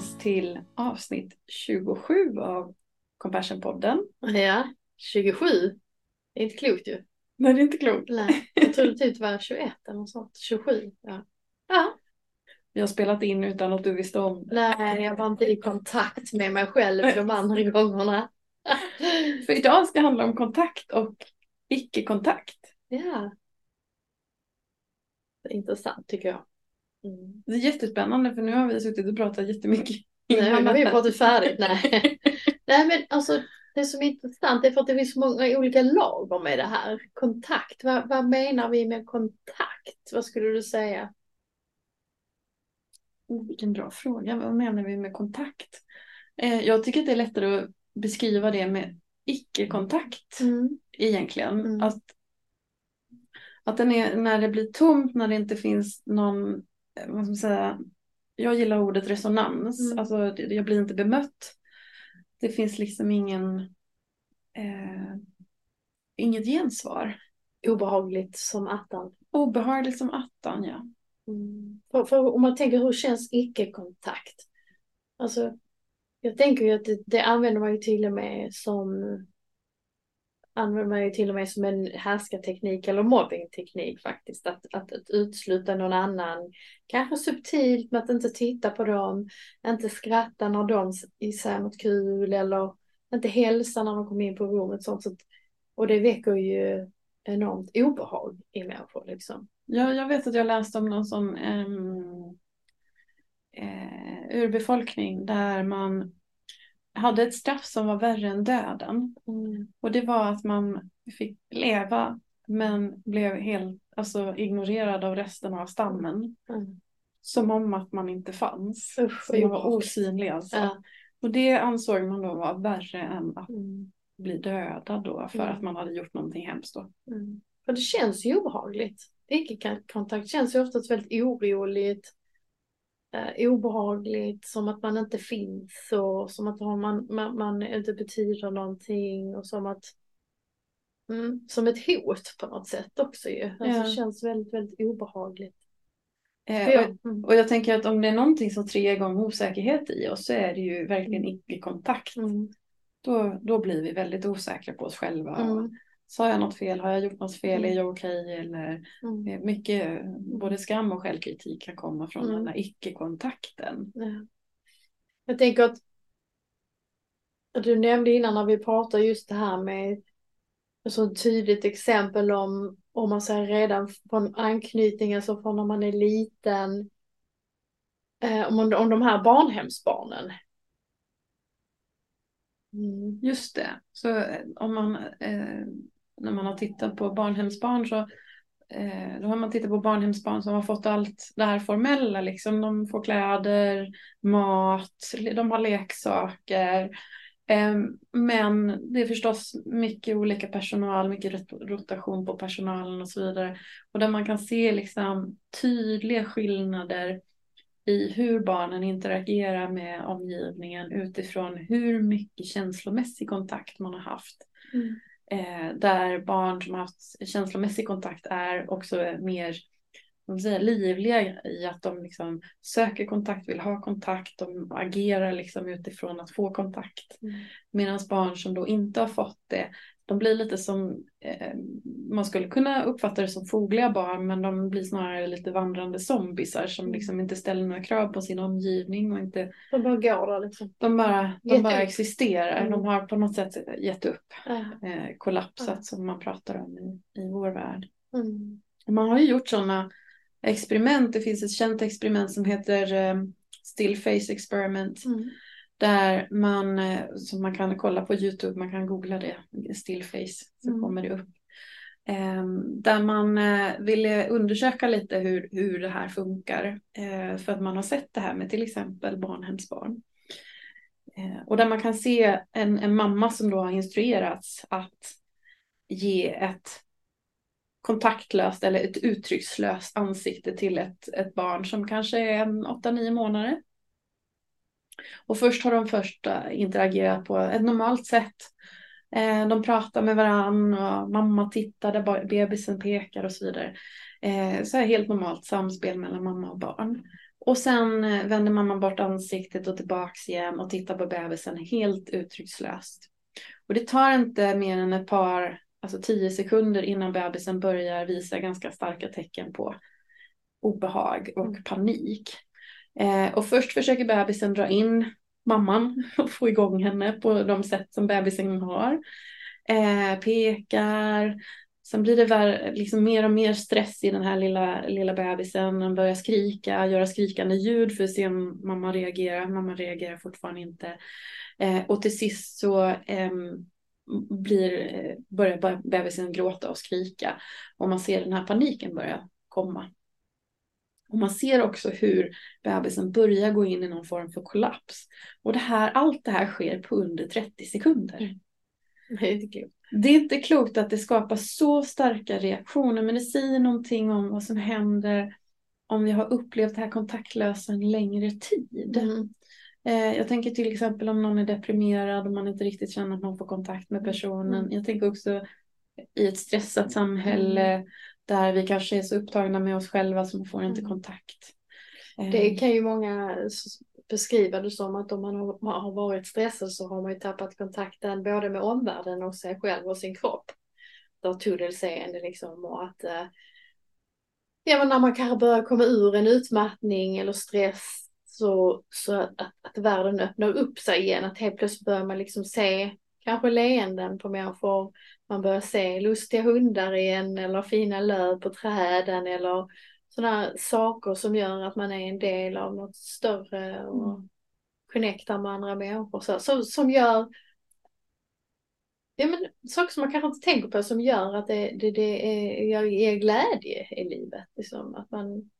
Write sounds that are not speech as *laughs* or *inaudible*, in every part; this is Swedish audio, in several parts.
allesammans till avsnitt 27 av Compassion-podden. Ja, 27. Det är inte klokt ju. Nej, det är inte klokt. Nej, jag trodde typ det var 21 eller något sånt. 27. Ja. ja. Vi har spelat in utan att du visste om det. Nej, jag var inte i kontakt med mig själv de andra gångerna. För idag ska det handla om kontakt och icke-kontakt. Ja. Intressant tycker jag. Mm. Det är jättespännande för nu har vi suttit och pratat jättemycket. Nej, vi har pratat färdigt. *laughs* Nej. Nej, men alltså det som är intressant är för att det finns så många olika lager med det här. Kontakt, vad, vad menar vi med kontakt? Vad skulle du säga? Oh, vilken bra fråga. Vad menar vi med kontakt? Eh, jag tycker att det är lättare att beskriva det med icke-kontakt Mm. egentligen. Mm. Att, att den är, när det blir tomt, när det inte finns någon, vad ska man säga, jag gillar ordet resonans, Mm. alltså jag blir inte bemött. Det finns liksom ingen, eh, inget gensvar. Obehagligt som attan. Obehagligt som attan, ja. Mm. För, för om man tänker hur känns icke-kontakt? Alltså, jag tänker ju att det, det använder man ju till och med som använder man ju till och med som en härskarteknik eller mobbingteknik faktiskt. Att, att, att utesluta någon annan, kanske subtilt med att inte titta på dem, inte skratta när de säger något kul eller inte hälsa när de kommer in på rummet. Sånt, sånt. och det väcker ju enormt obehag i människor liksom. Jag, jag vet att jag läste om någon sån um, uh, urbefolkning där man hade ett straff som var värre än döden. Mm. Och det var att man fick leva men blev helt alltså, ignorerad av resten av stammen. Mm. Som om att man inte fanns. Usch, Som man var osynlig alltså. Ja. Och det ansåg man då var värre än att Mm. bli dödad då för Mm. att man hade gjort någonting hemskt då. Mm. För det känns ju obehagligt. Icke-kontakt känns ju oftast väldigt oroligt, eh, obehagligt, som att man inte finns och som att man, man, man inte betyder någonting och som att mm, som ett hot på något sätt också ju. Alltså, Ja. Det känns väldigt, väldigt obehagligt. Eh, För jag, och, mm, och jag tänker att om det är någonting som triggar igång osäkerhet i oss så är det ju verkligen icke-kontakt. mm, Då, då blir vi väldigt osäkra på oss själva. mm, Sa jag något fel? Har jag gjort något fel? Mm. Är jag okej? Eller mm, eh, mycket, både skam och självkritik kan komma från Mm. den här icke-kontakten. ja. Jag tänker att att du nämnde innan när vi pratade just det här med ett så tydligt exempel om, om man säger redan från anknytning, alltså från när man är liten, eh, om, om de här barnhemsbarnen. Mm. Just det. Så eh, om man, eh, när man har tittat på barnhemsbarn så eh, då har man tittat på barnhemsbarn som har fått allt det här formella. Liksom. De får kläder, mat, de har leksaker. Ehm, men det är förstås mycket olika personal, mycket rotation på personalen och så vidare. Och där man kan se liksom tydliga skillnader i hur barnen interagerar med omgivningen utifrån hur mycket känslomässig kontakt man har haft. Mm. Eh, där barn som har haft känslomässig kontakt är också mer säger, livliga i att de liksom söker kontakt, vill ha kontakt, de agerar liksom utifrån att få kontakt. Mm. Medan barn som då inte har fått det, de blir lite som, man skulle kunna uppfatta det som fogliga barn, men de blir snarare lite vandrande zombisar som Mm. liksom inte ställer några krav på sin omgivning och inte, De bara går där liksom. de bara, de bara existerar. Mm. De har på något sätt gett upp, Ja. eh, kollapsat Ja. som man pratar om i, i vår värld. Mm. Man har ju gjort sådana experiment. Det finns ett känt experiment som heter eh, Still Face Experiment. Mm. Där man, eh, som man kan kolla på YouTube, man kan googla det, Still Face, så Mm. kommer det upp. Ehm, där man eh, ville undersöka lite hur, hur det här funkar. Eh, för att man har sett det här med till exempel barnhemsbarn. Eh, och där man kan se en, en mamma som då har instruerats att ge ett kontaktlöst eller ett uttryckslöst ansikte till ett, ett barn som kanske är en 8-9 månader. Och först har de först eh, interagerat på ett normalt sätt. Eh, de pratar med varann och mamma tittar där bebisen pekar och så vidare. Eh, så är helt normalt samspel mellan mamma och barn. Och sen vänder mamma bort ansiktet och tillbaks igen och tittar på bebisen helt uttryckslöst. Och det tar inte mer än ett par, alltså tio sekunder innan bebisen börjar visa ganska starka tecken på obehag och mm. panik. Eh, och först försöker bebisen dra in mamman *laughs* och få igång henne på de sätt som bebisen har. Eh, pekar, sen blir det liksom mer och mer stress i den här lilla, lilla bebisen. Den börjar skrika, göra skrikande ljud för att se om mamma reagerar. Mamma reagerar fortfarande inte. Eh, och till sist så ehm, eh, blir, börjar bebisen gråta och skrika. Och man ser den här paniken börja komma. Och man ser också hur bebisen börjar gå in i någon form för kollaps. Och det här, allt det här sker på under 30 sekunder. Mm. Det är inte klokt. Det är inte klokt att det skapar så starka reaktioner men det säger någonting om vad som händer om vi har upplevt det här kontaktlösa en längre tid. Mm. Eh, jag tänker till exempel om någon är deprimerad och man inte riktigt känner att man får kontakt med personen. Mm. Jag tänker också i ett stressat samhälle mm. Där vi kanske är så upptagna med oss själva som får inte mm. kontakt. Det eh. kan ju många beskriva det som att om man har varit stressad så har man ju tappat kontakten både med omvärlden och sig själv och sin kropp. Då tunnelseende liksom och att eh, ja, men när man kanske börjar komma ur en utmattning eller stress så, så att, att världen öppnar upp sig igen. Att helt plötsligt börjar man liksom se kanske leenden på människor. Man börjar se lustiga hundar igen eller fina löv på träden eller sådana saker som gör att man är en del av något större och mm. connectar med andra människor. Så, så, som gör ja, men, saker som man kanske inte tänker på som gör att det, det, det är, ger glädje i livet. Liksom, att man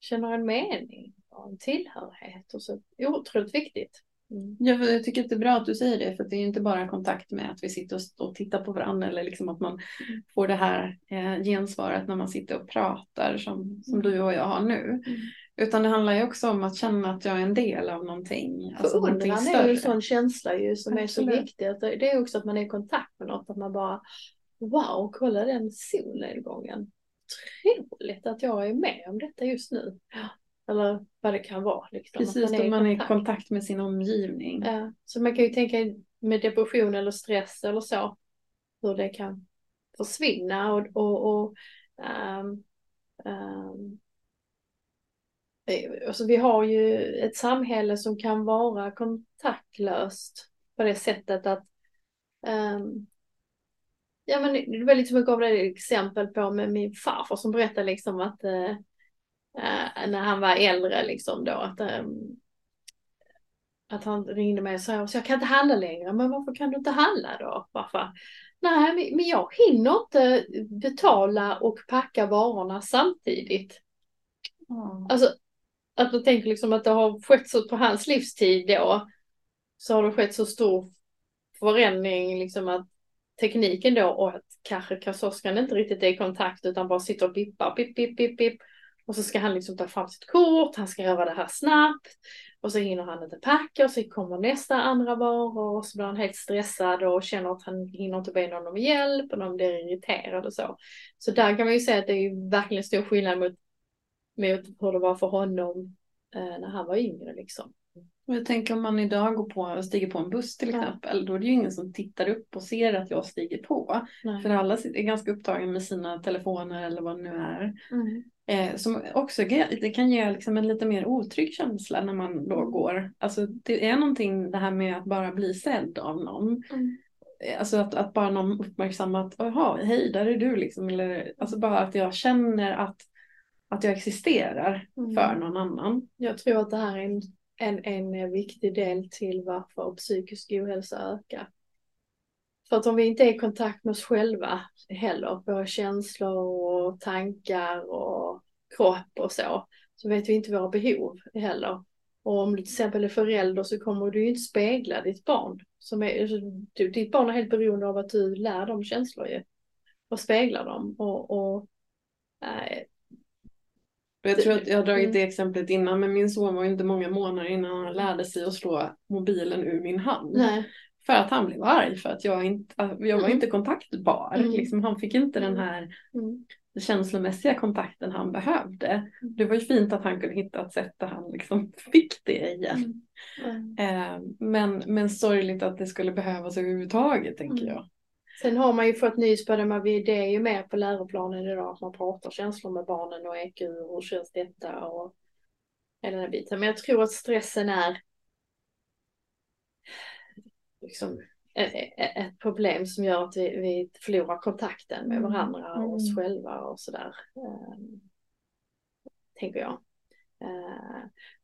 känner en mening och en tillhörighet. Och så, otroligt viktigt. Mm. Ja, jag tycker att det är bra att du säger det för det är inte bara kontakt med att vi sitter och, tittar på varandra eller liksom att man mm. får det här eh, gensvaret när man sitter och pratar som, som mm. du och jag har nu. Mm. Utan det handlar ju också om att känna att jag är en del av någonting. Alltså Förundran är ju en sån känsla ju som Absolut. är så viktig. Det är också att man är i kontakt med något, att man bara Wow, kolla den solnedgången. Otroligt att jag är med om detta just nu. Eller vad det kan vara. Liksom. Precis, man är, man är i kontakt med sin omgivning. Ja, så man kan ju tänka med depression eller stress eller så. Hur det kan försvinna och, och, och um, um, alltså vi har ju ett samhälle som kan vara kontaktlöst på det sättet att um, Ja men det var lite som jag gav dig exempel på med min farfar som berättade liksom att uh, eh, när han var äldre liksom då. Att, eh, att han ringde mig och sa så jag kan inte handla längre. Men varför kan du inte handla då? Varför? Nej, men jag hinner inte betala och packa varorna samtidigt. Mm. Alltså att man tänker liksom att det har skett så på hans livstid då. Så har det skett så stor förändring liksom att tekniken då och att kanske kassörskan inte riktigt är i kontakt utan bara sitter och bippar, pip, pip, pip, pip. Och så ska han liksom ta fram sitt kort, han ska göra det här snabbt. Och så hinner han inte packa och så kommer nästa andra varor och så blir han helt stressad och känner att han hinner inte be någon om hjälp och de blir irriterade och så. Så där kan man ju säga att det är verkligen stor skillnad mot, mot hur det var för honom eh, när han var yngre liksom. Jag tänker om man idag går på, stiger på en buss till exempel, ja. då är det ju ingen som tittar upp och ser att jag stiger på. Nej. För alla är ganska upptagna med sina telefoner eller vad det nu är. Mm. Eh, som också det kan ge liksom en lite mer otrygg känsla när man då mm. går. Alltså det är någonting det här med att bara bli sedd av någon. Mm. Eh, alltså att, att bara någon uppmärksammar att jaha, hej där är du liksom. Eller, alltså bara att jag känner att, att jag existerar mm. för någon annan. Jag tror att det här är en, en, en viktig del till varför psykisk ohälsa ökar. För att om vi inte är i kontakt med oss själva heller, våra känslor och tankar och kropp och så, så vet vi inte våra behov heller. Och om du till exempel är förälder så kommer du ju inte spegla ditt barn. Som är, alltså, ditt barn är helt beroende av att du lär dem känslor ju. Och speglar dem. Och, och äh, jag tror att jag har dragit mm. det exemplet innan men min son var inte många månader innan han lärde sig att slå mobilen ur min hand. Nej. För att han blev arg för att jag inte, jag var Mm. inte kontaktbar. Mm. Liksom, han fick inte den Mm. här Mm. känslomässiga kontakten han behövde. Det var ju fint att han kunde hitta ett sätt där han liksom *laughs* fick det igen. Mm. Eh, men, men sorgligt att det skulle behövas överhuvudtaget tänker Mm. jag. Sen har man ju fått nys på det, man, det är ju med på läroplanen idag att man pratar känslor med barnen och EQ och hur känns detta och hela den här biten. Men jag tror att stressen är liksom ett, problem som gör att vi, vi förlorar kontakten med Mm. varandra och oss Mm. själva och sådär. Um, tänker jag.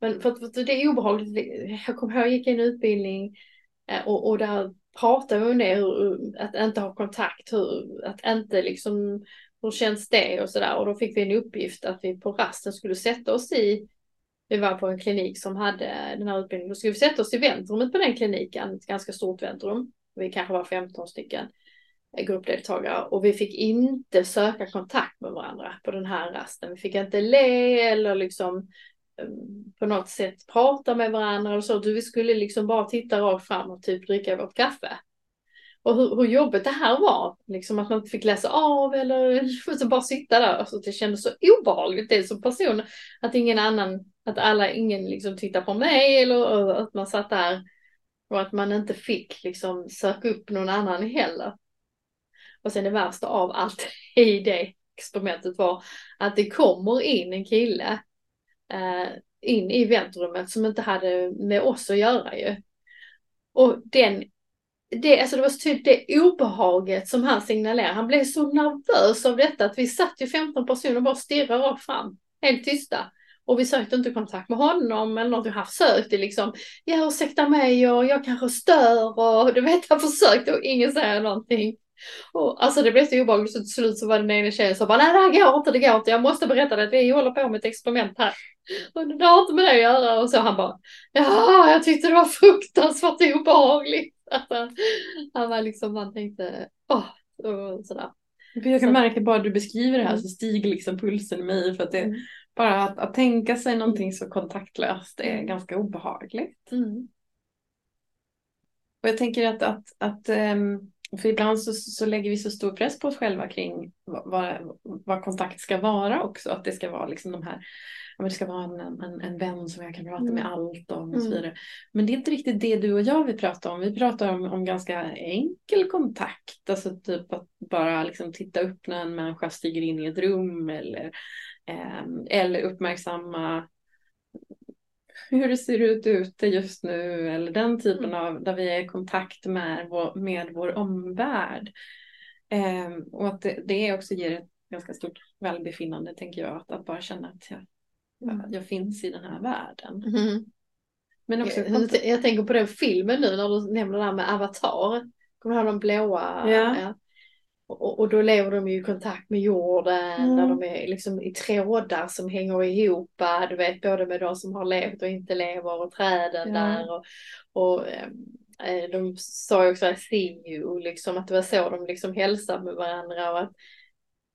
Men för, för det är obehagligt. Jag kommer ihåg jag gick i en utbildning och, och där pratade vi om det, hur, att inte ha kontakt, hur, att inte liksom, hur känns det och sådär. Och då fick vi en uppgift att vi på rasten skulle sätta oss i, vi var på en klinik som hade den här utbildningen, då skulle vi sätta oss i väntrummet på den kliniken, ett ganska stort väntrum. Vi kanske var 15 stycken gruppdeltagare och vi fick inte söka kontakt med varandra på den här rasten. Vi fick inte le eller liksom eh, på något sätt prata med varandra och så. Vi skulle liksom bara titta rakt fram och typ dricka vårt kaffe. Och hur, hur jobbigt det här var, liksom att man inte fick läsa av eller *laughs* bara sitta där. Alltså det kändes så obehagligt det som person. Att ingen annan, att alla, ingen liksom tittar på mig eller att man satt där och att man inte fick liksom söka upp någon annan heller. Och sen det värsta av allt *laughs* i det experimentet var att det kommer in en kille eh, in i väntrummet som inte hade med oss att göra ju. Och den, det, alltså det var så tydligt det obehaget som han signalerade. Han blev så nervös av detta att vi satt ju 15 personer och bara stirrade rakt fram, helt tysta. Och vi sökte inte kontakt med honom eller något. Han försökte liksom, ja ursäkta mig och jag kanske stör och du vet han försökte och ingen säger någonting. Och, alltså det blev så obehagligt så till slut så var den ena tjejen som bara nej det här går inte, det går inte, jag måste berätta det, vi håller på med ett experiment här. Och det har inte med det att göra och så han bara ja jag tyckte det var fruktansvärt obehagligt. *laughs* Alltså, han var liksom, man tänkte åh, och sådär. Jag kan Så- märka bara du beskriver det här Mm. så stiger liksom pulsen i mig för att det Mm. Bara att, att tänka sig någonting så kontaktlöst är Mm. ganska obehagligt. Mm. Och jag tänker att, att, att ehm, för ibland så, så lägger vi så stor press på oss själva kring vad, vad, kontakt ska vara också. Att det ska vara liksom de här, ja, det ska vara en, en, en vän som jag kan prata Mm. med allt om och så Mm. vidare. Men det är inte riktigt det du och jag vill prata om. Vi pratar om, om ganska enkel kontakt. Alltså typ att bara liksom titta upp när en människa stiger in i ett rum eller, eller uppmärksamma hur det ser ut ute just nu eller den typen Mm. av där vi är i kontakt med vår, med vår omvärld. Ehm, och att det, det också ger ett ganska stort välbefinnande tänker jag, att, att bara känna att jag, Mm. jag, jag finns i den här världen. Mm. Men också Jag, jag tänker på den filmen nu när du nämner det här med Avatar. Kommer du ihåg de blåa? Ja. Och, och då lever de ju i kontakt med jorden, Mm. där de är liksom i trådar som hänger ihop, du vet både med de som har levt och inte lever och träden Ja. där. Och, och eh, de sa ju också I see you, liksom att det var så de liksom hälsade med varandra. Och att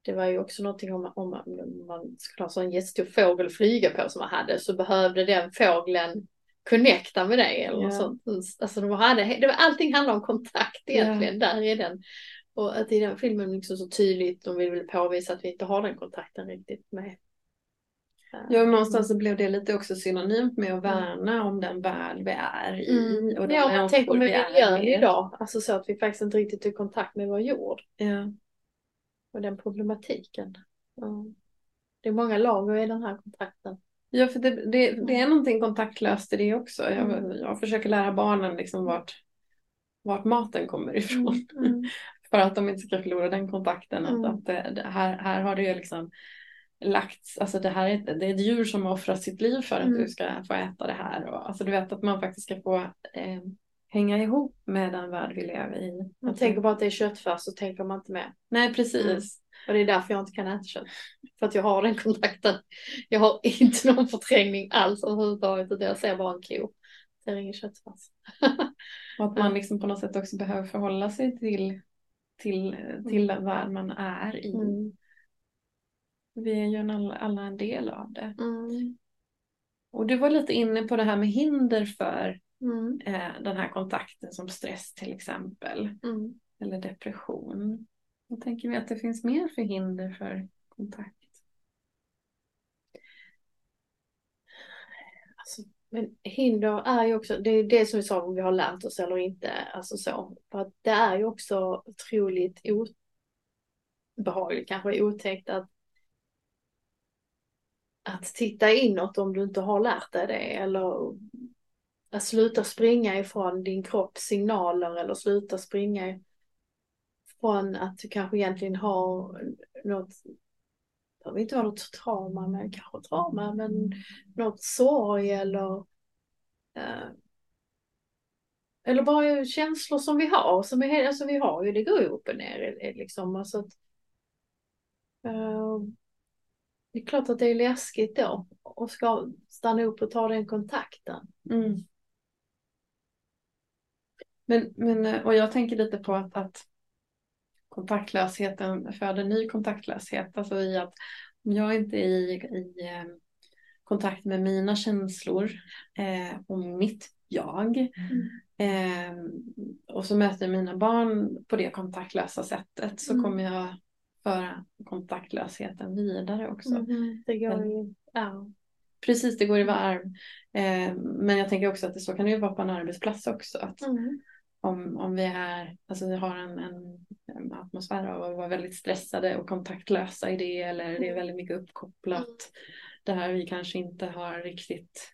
det var ju också någonting om, om man, om man skulle ha så en jättestor fågel att flyga på som man hade så behövde den fågeln connecta med dig eller något sånt. Alltså de hade, det var, allting handlar om kontakt egentligen, där är den. Och att i den filmen liksom så tydligt, de vill väl påvisa att vi inte har den kontakten riktigt med. Ja, någonstans så blev det lite också synonymt med att värna om den värld vi är i. Mm. Och Ja, om med vi är miljön idag, alltså så att vi faktiskt inte riktigt är i kontakt med vår jord Ja. och den problematiken. Ja. Det är många lager i den här kontakten. Ja, för det, det, det är någonting kontaktlöst i det också. Jag, Mm. jag försöker lära barnen liksom vart, vart maten kommer ifrån. Mm. *laughs* För att de inte ska förlora den kontakten. Mm. Att, att det, det här, här har det ju liksom lagts, alltså det här är det är ett djur som har offrat sitt liv för att Mm. du ska få äta det här. Och, alltså du vet att man faktiskt ska få eh, hänga ihop med den värld vi lever i. Man tänker bara att det är köttfärs så tänker man inte med. Nej, precis. Mm. Och det är därför jag inte kan äta kött. För att jag har den kontakten. Jag har *laughs* inte någon förträngning alls överhuvudtaget. Utan jag ser bara en ko. Jag ser ingen köttfärs. Och att man *laughs* liksom på något sätt också behöver förhålla sig till, till, till den värld man är i. Mm. Vi är ju en alla, alla en del av det. Mm. Och du var lite inne på det här med hinder för Mm. eh, den här kontakten som stress till exempel. Mm. Eller depression. Vad tänker vi att det finns mer för hinder för kontakt? Alltså, men hinder är ju också, det är det som vi sa om vi har lärt oss eller inte. Alltså så. För att det är ju också otroligt obehagligt, kanske otäckt att att titta inåt om du inte har lärt dig det eller att sluta springa ifrån din kropps signaler eller sluta springa ifrån att du kanske egentligen har något, behöver inte vara något trauma, men kanske trauma, men något sorg eller eh, eller bara känslor som vi har, som är, alltså vi har ju, det går ju upp och ner eh, eh, liksom. Alltså att, eh, det är klart att det är läskigt då och ska stanna upp och ta den kontakten. Mm. Men, men, eh, och jag tänker lite på att, att kontaktlösheten föder ny kontaktlöshet. Alltså i att om jag inte är i, i eh, kontakt med mina känslor eh, och mitt jag Mm. eh, och så möter mina barn på det kontaktlösa sättet så Mm. kommer jag föra kontaktlösheten vidare också. Mhm, Det går ju, ja. Precis, det går i varv. Eh, men jag tänker också att det så kan det ju vara på en arbetsplats också. Att Mm. Om, om vi är, alltså vi har en, en, en atmosfär av att vara väldigt stressade och kontaktlösa i det eller det är väldigt mycket uppkopplat. Där vi kanske inte har riktigt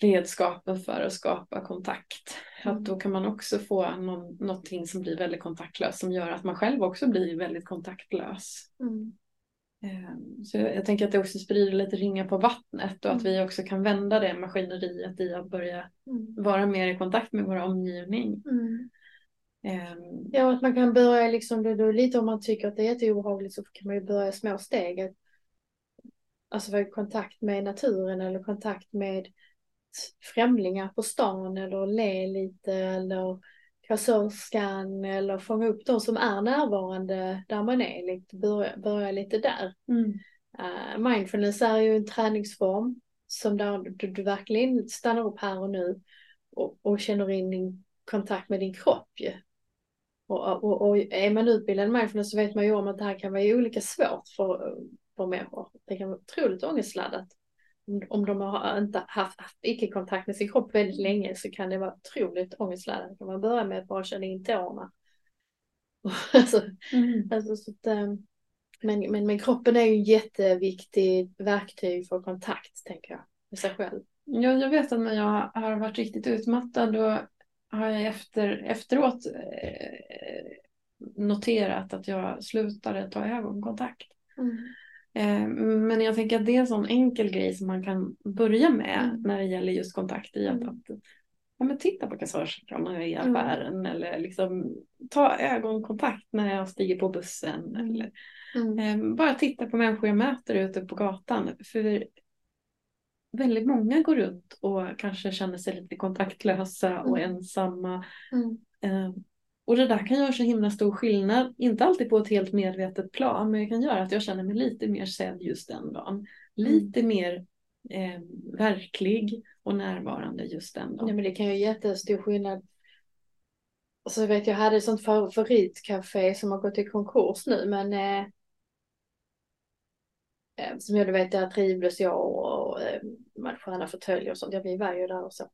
redskapen för att skapa kontakt. Mm. Att då kan man också få någon, någonting som blir väldigt kontaktlöst som gör att man själv också blir väldigt kontaktlös. Mm. Eh, Så jag, tänker att det också sprider lite ringar på vattnet och att Mm. vi också kan vända det maskineriet i att börja Mm. vara mer i kontakt med vår omgivning. Mm. Eh, Ja, att man kan börja liksom, det då lite om man tycker att det är jätteobehagligt så kan man ju börja små steg. Alltså vara i kontakt med naturen eller kontakt med främlingar på stan eller le lite eller kassörskan eller fånga upp de som är närvarande där man är. Lite, börja, börja lite där. Mm. Uh, mindfulness är ju en träningsform som där du, du verkligen stannar upp här och nu och, och känner in din kontakt med din kropp ju. Och, och, och är man utbildad i mindfulness så vet man ju om att det här kan vara olika svårt för, för människor. Det kan vara otroligt ångestladdat. Om, de har inte haft, haft icke-kontakt med sin kropp väldigt länge så kan det vara otroligt ångestladdat. Kan man börja med att bara känna in tårna. *laughs* alltså, Mm. alltså, så att, ehm, men, men, men kroppen är ju ett jätteviktigt verktyg för kontakt, tänker jag, med sig själv. Ja, jag vet att när jag har varit riktigt utmattad då har jag efter, efteråt eh, noterat att jag slutade ta ögonkontakt. Eh, men jag tänker att det är en sån enkel grej som man kan börja med Mm. när det gäller just kontakt i att, Mm. att ja, men titta på kassörskan i Mm. affären eller liksom ta ögonkontakt när jag stiger på bussen. Mm. Eller, Mm. eh, bara titta på människor jag möter ute på gatan. För väldigt många går runt och kanske känner sig lite kontaktlösa och Mm. ensamma. Mm. Eh, och det där kan göra så himla stor skillnad, inte alltid på ett helt medvetet plan, men det kan göra att jag känner mig lite mer sedd just den dagen. Lite mer eh, verklig och närvarande just den Ja, dagen. men det kan ju göra jättestor skillnad. Och så vet jag, hade ett sånt favoritcafé som har gått i konkurs nu, men eh, eh, som jag vet, där trivdes jag och eh, de hade sköna fåtöljer och sånt. Ja, vi var ju där och så.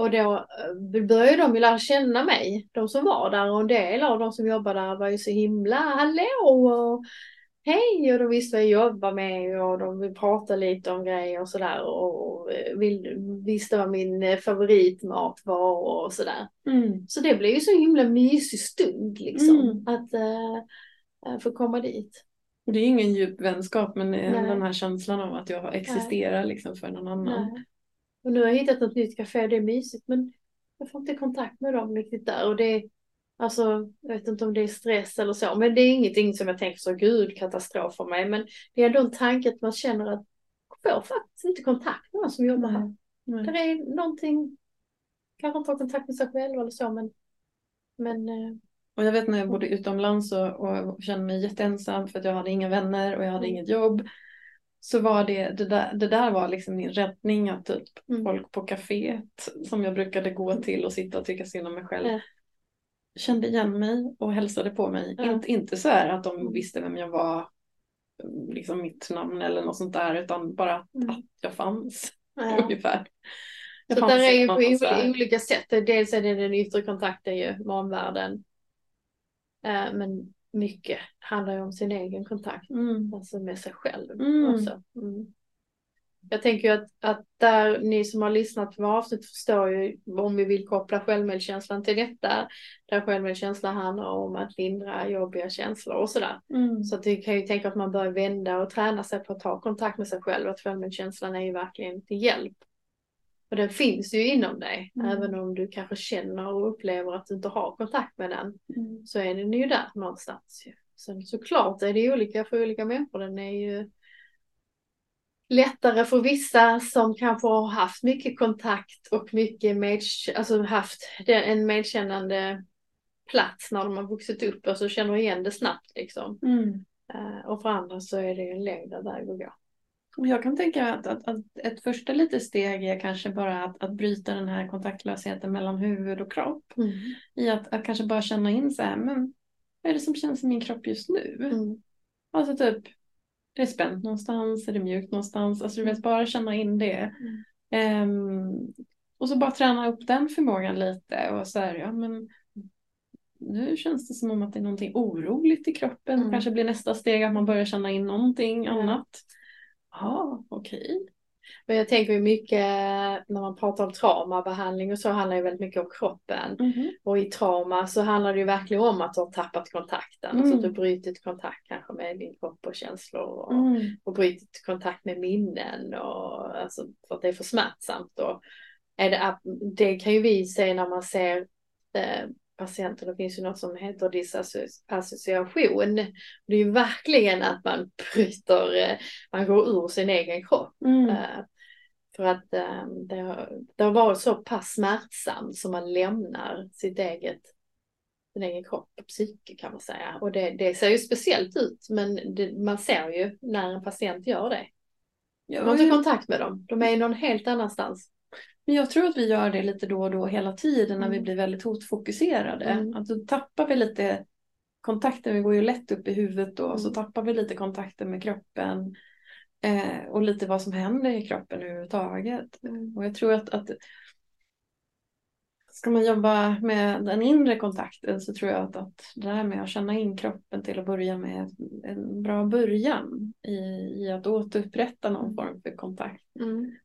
Och då eh, började de ju lära känna mig, de som var där och en del av de som jobbade där var ju så himla hallå och hej och de visste vad jag jobbade med och de vill prata lite om grejer och sådär och eh, visste vad min eh, favoritmat var och sådär. Mm. Så det blev ju så himla mysig stund liksom Mm. att eh, få komma dit. Det är ingen djup vänskap men Nej. den här känslan av att jag existerar liksom för någon annan. Nej. Och nu har jag hittat något nytt café, det är mysigt men jag får inte kontakt med dem riktigt där och det är Alltså, jag vet inte om det är stress eller så, men det är ingenting som jag tänker så, gud, katastrof för mig. Men det är ändå en tanke att man känner att jag får faktiskt inte kontakt med någon som jobbar här. Nej. Det är någonting, kanske inte har kontakt med sig själv eller så, men, men eh, Och jag vet när jag bodde utomlands och, och kände mig jätteensam för att jag hade inga vänner och jag hade Mm. inget jobb. Så var det, det där, det där var liksom min räddning att typ Mm. folk på kaféet som jag brukade gå till och sitta och tycka synd om mig själv Ja. kände igen mig och hälsade på mig. Ja. Inte, inte så här att de visste vem jag var, liksom mitt namn eller något sånt där, utan bara att, Mm. att jag fanns Ja. *laughs* ungefär. Jag Så fanns där är ju på där. olika sätt. Dels är det den yttre kontakten ju, med omvärlden. Eh, Men mycket handlar ju om sin egen kontakt, Mm. alltså med sig själv Mm. också. Mm. Jag tänker att, att där ni som har lyssnat på avsnitt förstår ju om vi vill koppla självmedkänslan till detta. Där självmedkänsla handlar om att lindra jobbiga känslor och sådär. Mm. Så att du kan ju tänka att man bör vända och träna sig på att ta kontakt med sig själv. Att självmedkänslan är ju verkligen till hjälp. Och den finns ju inom dig. Mm. Även om du kanske känner och upplever att du inte har kontakt med den. Mm. Så är den ju där någonstans. Sen såklart är det olika för olika människor. Den är ju lättare för vissa som kanske har haft mycket kontakt och mycket med, alltså haft en medkännande plats när de har vuxit upp och så känner igen det snabbt liksom. Mm. Eh, Och för andra så är det en längre väg att gå. Jag kan tänka att, att, att ett första litet steg är kanske bara att, att bryta den här kontaktlösheten mellan huvud och kropp. I att, att kanske bara känna in så här, men vad är det som känns i min kropp just nu? Mm. Alltså typ, är det spänt någonstans? Är det mjukt någonstans? Alltså du vet, bara känna in det. Mm. Ehm, och så bara träna upp den förmågan lite och så här, ja men nu känns det som om att det är någonting oroligt i kroppen. Mm. Kanske blir nästa steg att man börjar känna in någonting annat. Ja, okej. Men jag tänker ju mycket när man pratar om traumabehandling och så handlar det väldigt mycket om kroppen. Mhm. Och i trauma så handlar det ju verkligen om att du har tappat kontakten. Alltså att Mm. du har brutit kontakt kanske med din kropp och känslor. Och, Mm. och brutit kontakt med minnen. Och, alltså, för att det är för smärtsamt. Och är det, det kan ju vi se när man ser eh, patienter. Det finns ju något som heter disassociation. Det är ju verkligen att man bryter, eh, man går ur sin egen kropp. Mm. Eh, För att eh, det, har, det har varit så pass smärtsamt som man lämnar sitt eget, sin egen kropp och psyke kan man säga. Och det, det ser ju speciellt ut men det, man ser ju när en patient gör det. Ja, Man men- kontakt med dem, de är någon helt annanstans. Men jag tror att vi gör det lite då och då hela tiden när vi Mm. blir väldigt hotfokuserade. Mm. Att då tappar vi lite kontakten, vi går ju lätt upp i huvudet då, så Mm. tappar vi lite kontakten med kroppen. Eh, och lite vad som händer i kroppen överhuvudtaget. Och jag tror att, att ska man jobba med den inre kontakten så tror jag att, att det här med att känna in kroppen till att börja med en bra början i, i att återupprätta någon form för kontakt Mm.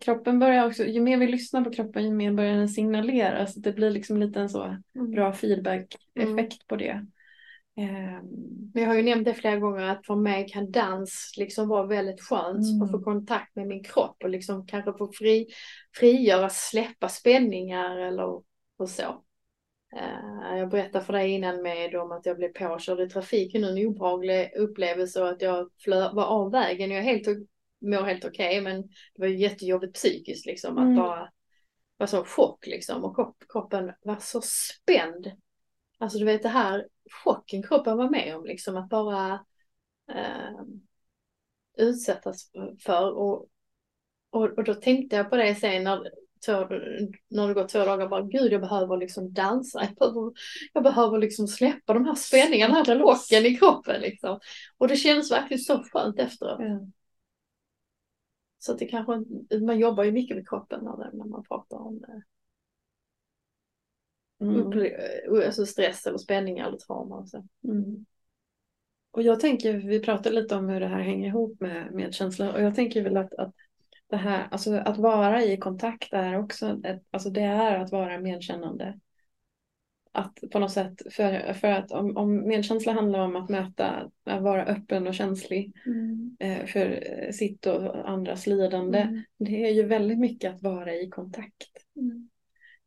Kroppen börjar också, ju mer vi lyssnar på kroppen ju mer börjar den signalera så det blir liksom lite en så Mm. bra feedback-effekt Mm. på det. Ehm, Men jag har ju nämnt det flera gånger att för mig kan dans liksom vara väldigt skönt Mm. att få kontakt med min kropp och liksom kanske få fri, frigöra, släppa spänningar eller och så. Eh, jag berättade för dig innan med om att jag blev påkörd i trafiken, en obehaglig upplevelse och att jag flö, var av vägen. Jag helt, mår helt okej men det var ju jättejobbigt psykiskt liksom att Mm. bara var så chock liksom och kropp, kroppen var så spänd. Alltså du vet det här chocken kroppen var med om liksom att bara eh, utsättas för och, och, och då tänkte jag på det sen när, två, när det gått två dagar bara gud jag behöver liksom dansa, jag behöver, jag behöver liksom släppa de här spänningarna, den här chocken i kroppen liksom. Och det känns verkligen så skönt efteråt. ja. Så det kanske, man jobbar ju mycket med kroppen när, man pratar om det. Mm. Upple- alltså stress eller spänningar eller trauma och så. Mm. Och jag tänker, vi pratade lite om hur det här hänger ihop med medkänsla och jag tänker väl att, att det här, alltså att vara i kontakt är också, ett, alltså det är att vara medkännande. Att på något sätt, för, för att om, om medkänsla handlar om att möta, att vara öppen och känslig eh, för sitt och andras lidande. Mm. Det är ju väldigt mycket att vara i kontakt. Mm.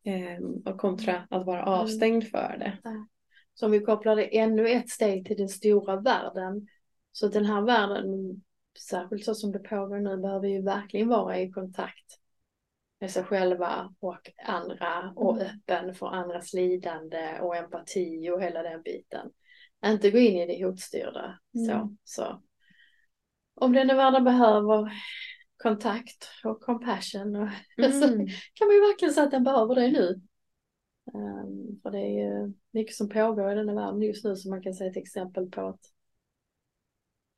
Eh, och kontra att vara avstängd för det. Så om vi kopplar det ännu ett steg till den stora världen. Så den här världen, särskilt så som det pågår nu, behöver ju verkligen vara i kontakt med sig själva och andra och Mm. öppen för andras lidande och empati och hela den biten. Inte gå in i det hotstyrda. Så, Mm. så. om den är världen behöver kontakt och compassion och *laughs* så Mm. kan man ju verkligen säga att den behöver det nu. Um, för det är ju mycket som pågår i den här världen just nu som man kan se ett exempel på att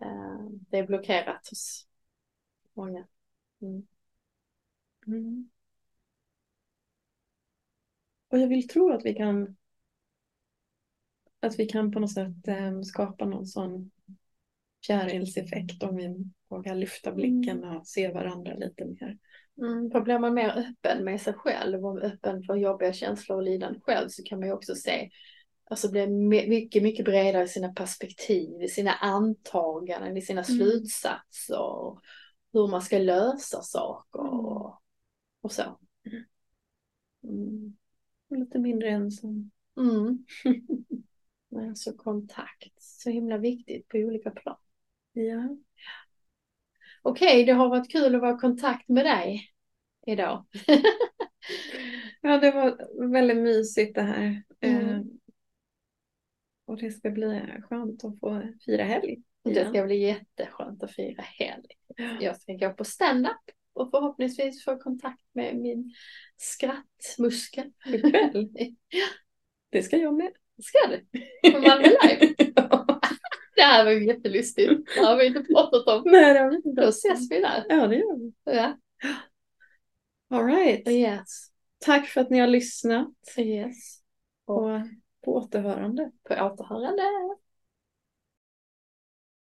uh, det är blockerat hos många. Mm. Mm. Och jag vill tro att vi kan att vi kan på något sätt eh, skapa någon sån fjärilseffekt om vi vågar lyfta blicken och se varandra lite mer. Mm, för blir man mer öppen med sig själv och öppen för jobbiga känslor och lidande själv så kan man ju också se, alltså bli mycket, mycket bredare i sina perspektiv, i sina antaganden, i sina Mm. slutsatser, hur man ska lösa saker Mm. och, och så. Mm. Och Lite mindre ensam. Mm. *laughs* Alltså kontakt, så himla viktigt på olika plan. Ja. Okej, det har varit kul att vara i kontakt med dig idag. *laughs* ja, det var väldigt mysigt det här. Mm. Eh, och det ska bli skönt att få fira helg. Det ska bli jätteskönt att fira helg. Jag ska gå på stand-up och förhoppningsvis få kontakt med min skrattmuskel. Ikväll. *laughs* Det ska jag med. Ska du? På Malmö Live? *laughs* Det här var ju jättelustigt. Det har vi inte pratat om. Nej, det har vi inte. Då ses vi där. Ja, det gör vi. Ja. All right. Yes. Tack för att ni har lyssnat Yes. och på återhörande. På återhörande.